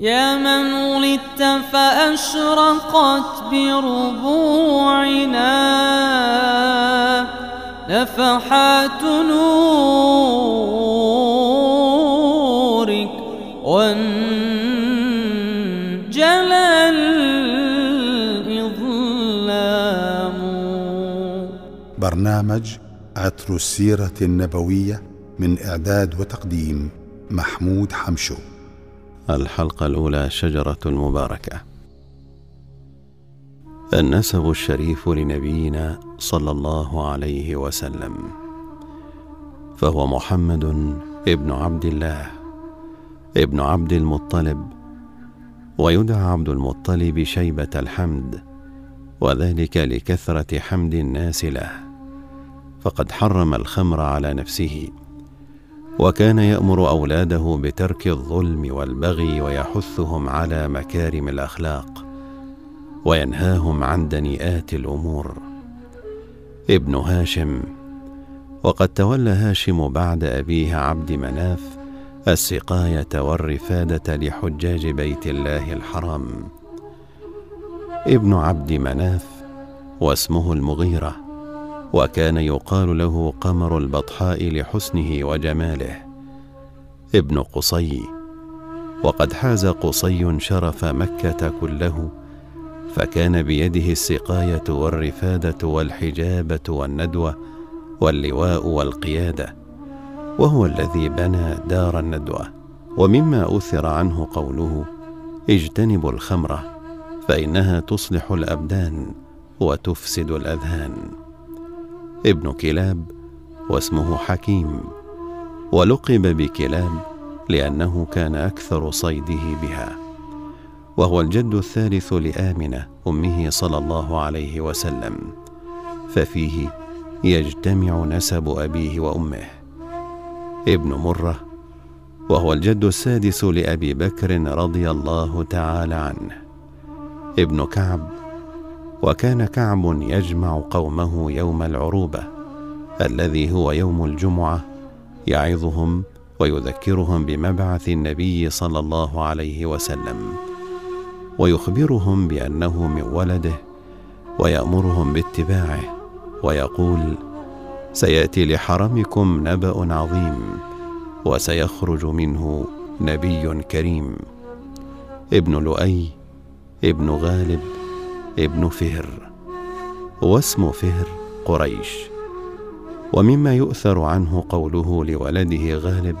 يا من ولدت فأشرقت بربوعنا. نفحات نورك وانجلى الإظلام. برنامج عطر السيرة النبوية من إعداد وتقديم محمود حمشو. الحلقة الأولى شجرة المباركة النسب الشريف لنبينا صلى الله عليه وسلم. فهو محمد ابن عبد الله ابن عبد المطلب ويدعى عبد المطلب شيبة الحمد وذلك لكثرة حمد الناس له. فقد حرم الخمر على نفسه. وكان يأمر أولاده بترك الظلم والبغي ويحثهم على مكارم الأخلاق وينهاهم عن دنيئات الأمور. ابن هاشم وقد تولى هاشم بعد أبيه عبد مناف السقاية والرفادة لحجاج بيت الله الحرام. ابن عبد مناف واسمه المغيرة. وكان يقال له قمر البطحاء لحسنه وجماله. ابن قصي. وقد حاز قصي شرف مكة كله فكان بيده السقاية والرفادة والحجابة والندوة واللواء والقيادة وهو الذي بنى دار الندوة. ومما أثر عنه قوله اجتنبوا الخمره فإنها تصلح الأبدان وتفسد الأذهان ابن كلاب واسمه حكيم ولقب بكلاب لأنه كان أكثر صيده بها وهو الجد الثالث لامنه أمه صلى الله عليه وسلم ففيه يجتمع نسب أبيه وأمه. ابن مرة وهو الجد السادس لأبي بكر رضي الله تعالى عنه. ابن كعب وكان كعب يجمع قومه يوم العروبة الذي هو يوم الجمعة يعظهم ويذكرهم بمبعث النبي صلى الله عليه وسلم ويخبرهم بأنه من ولده ويأمرهم باتباعه ويقول سيأتي لحرمكم نبأ عظيم وسيخرج منه نبي كريم. ابن لؤي ابن غالب ابن فهر واسم فهر قريش. ومما يؤثر عنه قوله لولده غالب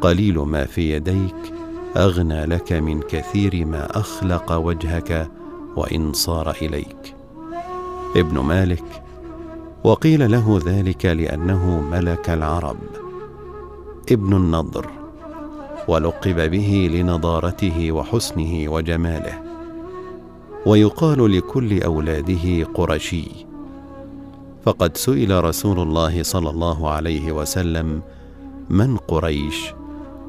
قليل ما في يديك أغنى لك من كثير ما أخلق وجهك وإن صار إليك. ابن مالك وقيل له ذلك لأنه ملك العرب. ابن النضر ولقب به لنضارته وحسنه وجماله. ويقال لكل أولاده قرشي. فقد سئل رسول الله صلى الله عليه وسلم من قريش؟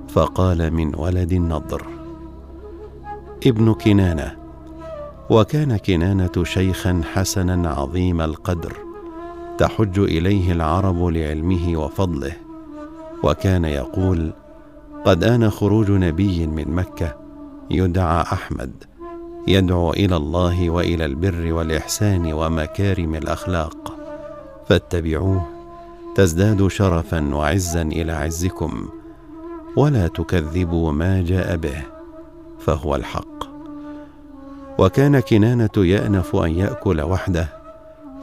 فقال من ولد النضر. ابن كنانة وكان كنانة شيخا حسنا عظيم القدر تحج إليه العرب لعلمه وفضله. وكان يقول قد آن خروج نبي من مكة يدعى أحمد. يدعو إلى الله وإلى البر والإحسان ومكارم الأخلاق. فاتبعوه تزدادوا شرفا وعزا إلى عزكم. ولا تكذبوا ما جاء به فهو الحق. وكان كنانة يأنف أن يأكل وحده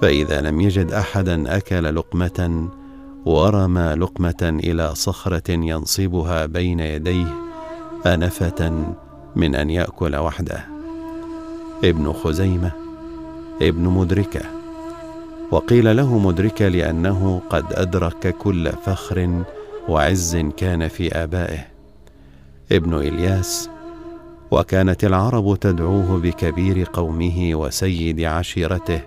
فإذا لم يجد احدا أكل لقمة ورمى لقمة إلى صخرة ينصبها بين يديه آنفة من أن يأكل وحده. ابن خزيمة ابن مدركة. وقيل له مدركة لأنه قد أدرك كل فخر وعز كان في آبائه. ابن إلياس وكانت العرب تدعوه بكبير قومه وسيد عشيرته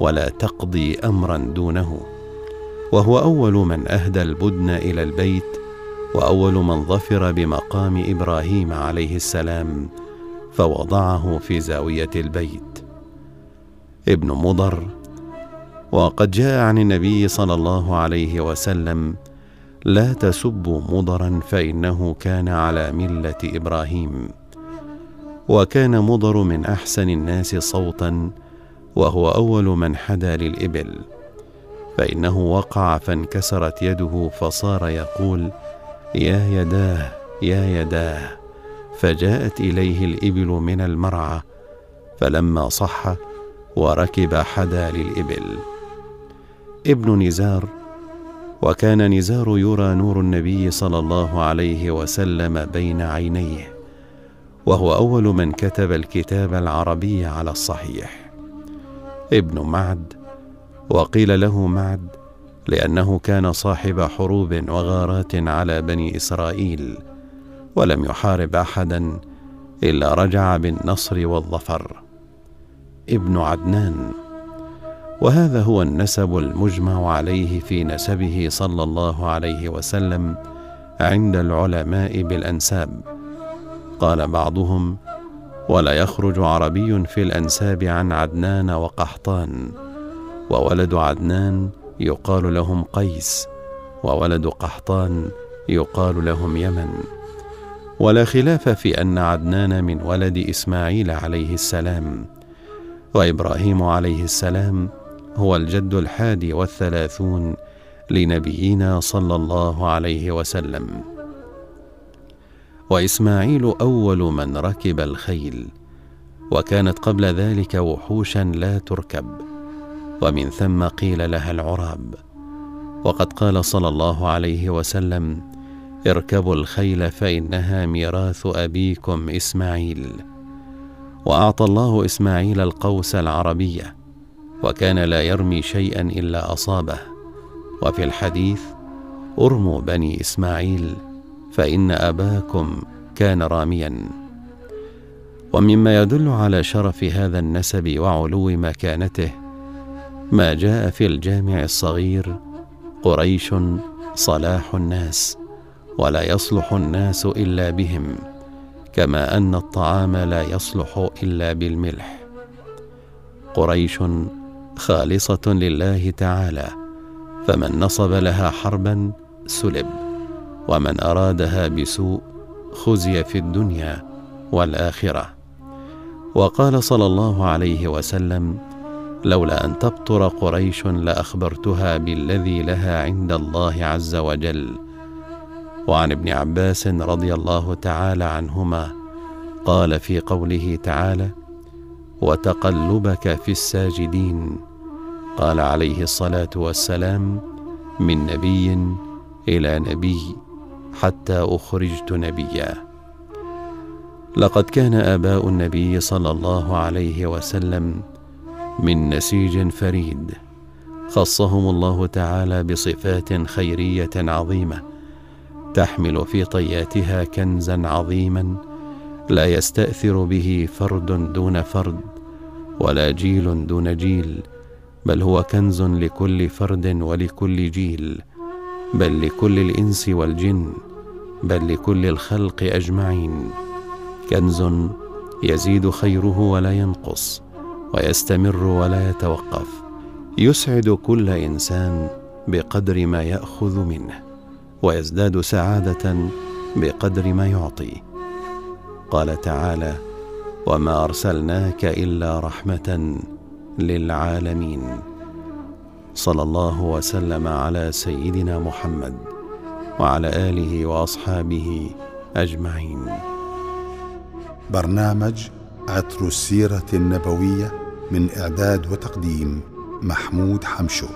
ولا تقضي أمرا دونه. وهو أول من أهدى البدن إلى البيت وأول من ظفر بمقام إبراهيم عليه السلام فوضعه في زاوية البيت. ابن مضر وقد جاء عن النبي صلى الله عليه وسلم لا تسبوا مضرا فإنه كان على ملة إبراهيم وكان مضر من أحسن الناس صوتا وهو أول من حدا للإبل فإنه وقع فانكسرت يده فصار يقول يا يداه يا يداه. فجاءت إليه الإبل من المرعى فلما صح وركب حدا للإبل. ابن نزار وكان نزار يرى نور النبي صلى الله عليه وسلم بين عينيه وهو أول من كتب الكتاب العربي على الصحيح. ابن معد وقيل له معد لأنه كان صاحب حروب وغارات على بني إسرائيل. ولم يحارب احدا إلا رجع بالنصر والظفر. ابن عدنان. وهذا هو النسب المجمع عليه في نسبه صلى الله عليه وسلم عند العلماء بالأنساب. قال بعضهم ولا يخرج عربي في الأنساب عن عدنان وقحطان. وولد عدنان يقال لهم قيس وولد قحطان يقال لهم يمن. ولا خلاف في أن عدنان من ولد إسماعيل عليه السلام. وإبراهيم عليه السلام هو الجد الحادي والثلاثون لنبينا صلى الله عليه وسلم. وإسماعيل أول من ركب الخيل وكانت قبل ذلك وحوشا لا تركب. ومن ثم قيل لها العراب وقد قال صلى الله عليه وسلم اركبوا الخيل فإنها ميراث أبيكم إسماعيل. وأعطى الله إسماعيل القوس العربيه وكان لا يرمي شيئا إلا أصابه. وفي الحديث أرموا بني إسماعيل فإن أباكم كان راميا. ومما يدل على شرف هذا النسب وعلو مكانته ما جاء في الجامع الصغير قريش صلاح الناس. ولا يصلح الناس إلا بهم كما أن الطعام لا يصلح إلا بالملح. قريش خالصة لله تعالى فمن نصب لها حربا سلب ومن أرادها بسوء خزي في الدنيا والآخرة. وقال صلى الله عليه وسلم لولا أن تبطر قريش لأخبرتها بالذي لها عند الله عز وجل وعن ابن عباس رضي الله تعالى عنهما قال في قوله تعالى وتقلبك في الساجدين قال عليه الصلاة والسلام من نبي إلى نبي حتى أخرجت نبيا لقد كان آباء النبي صلى الله عليه وسلم من نسيج فريد خصهم الله تعالى بصفات خيرية عظيمة. تحمل في طياتها كنزا عظيما لا يستأثر به فرد دون فرد ولا جيل دون جيل بل هو كنز لكل فرد ولكل جيل بل لكل الإنس والجن بل لكل الخلق أجمعين. كنز يزيد خيره ولا ينقص ويستمر ولا يتوقف يسعد كل إنسان بقدر ما يأخذ منه. ويزداد سعادة بقدر ما يعطي. قال تعالى وما أرسلناك إلا رحمة للعالمين. صلى الله وسلم على سيدنا محمد وعلى آله وأصحابه أجمعين. برنامج عطر السيرة النبوية من إعداد وتقديم محمود حمشو.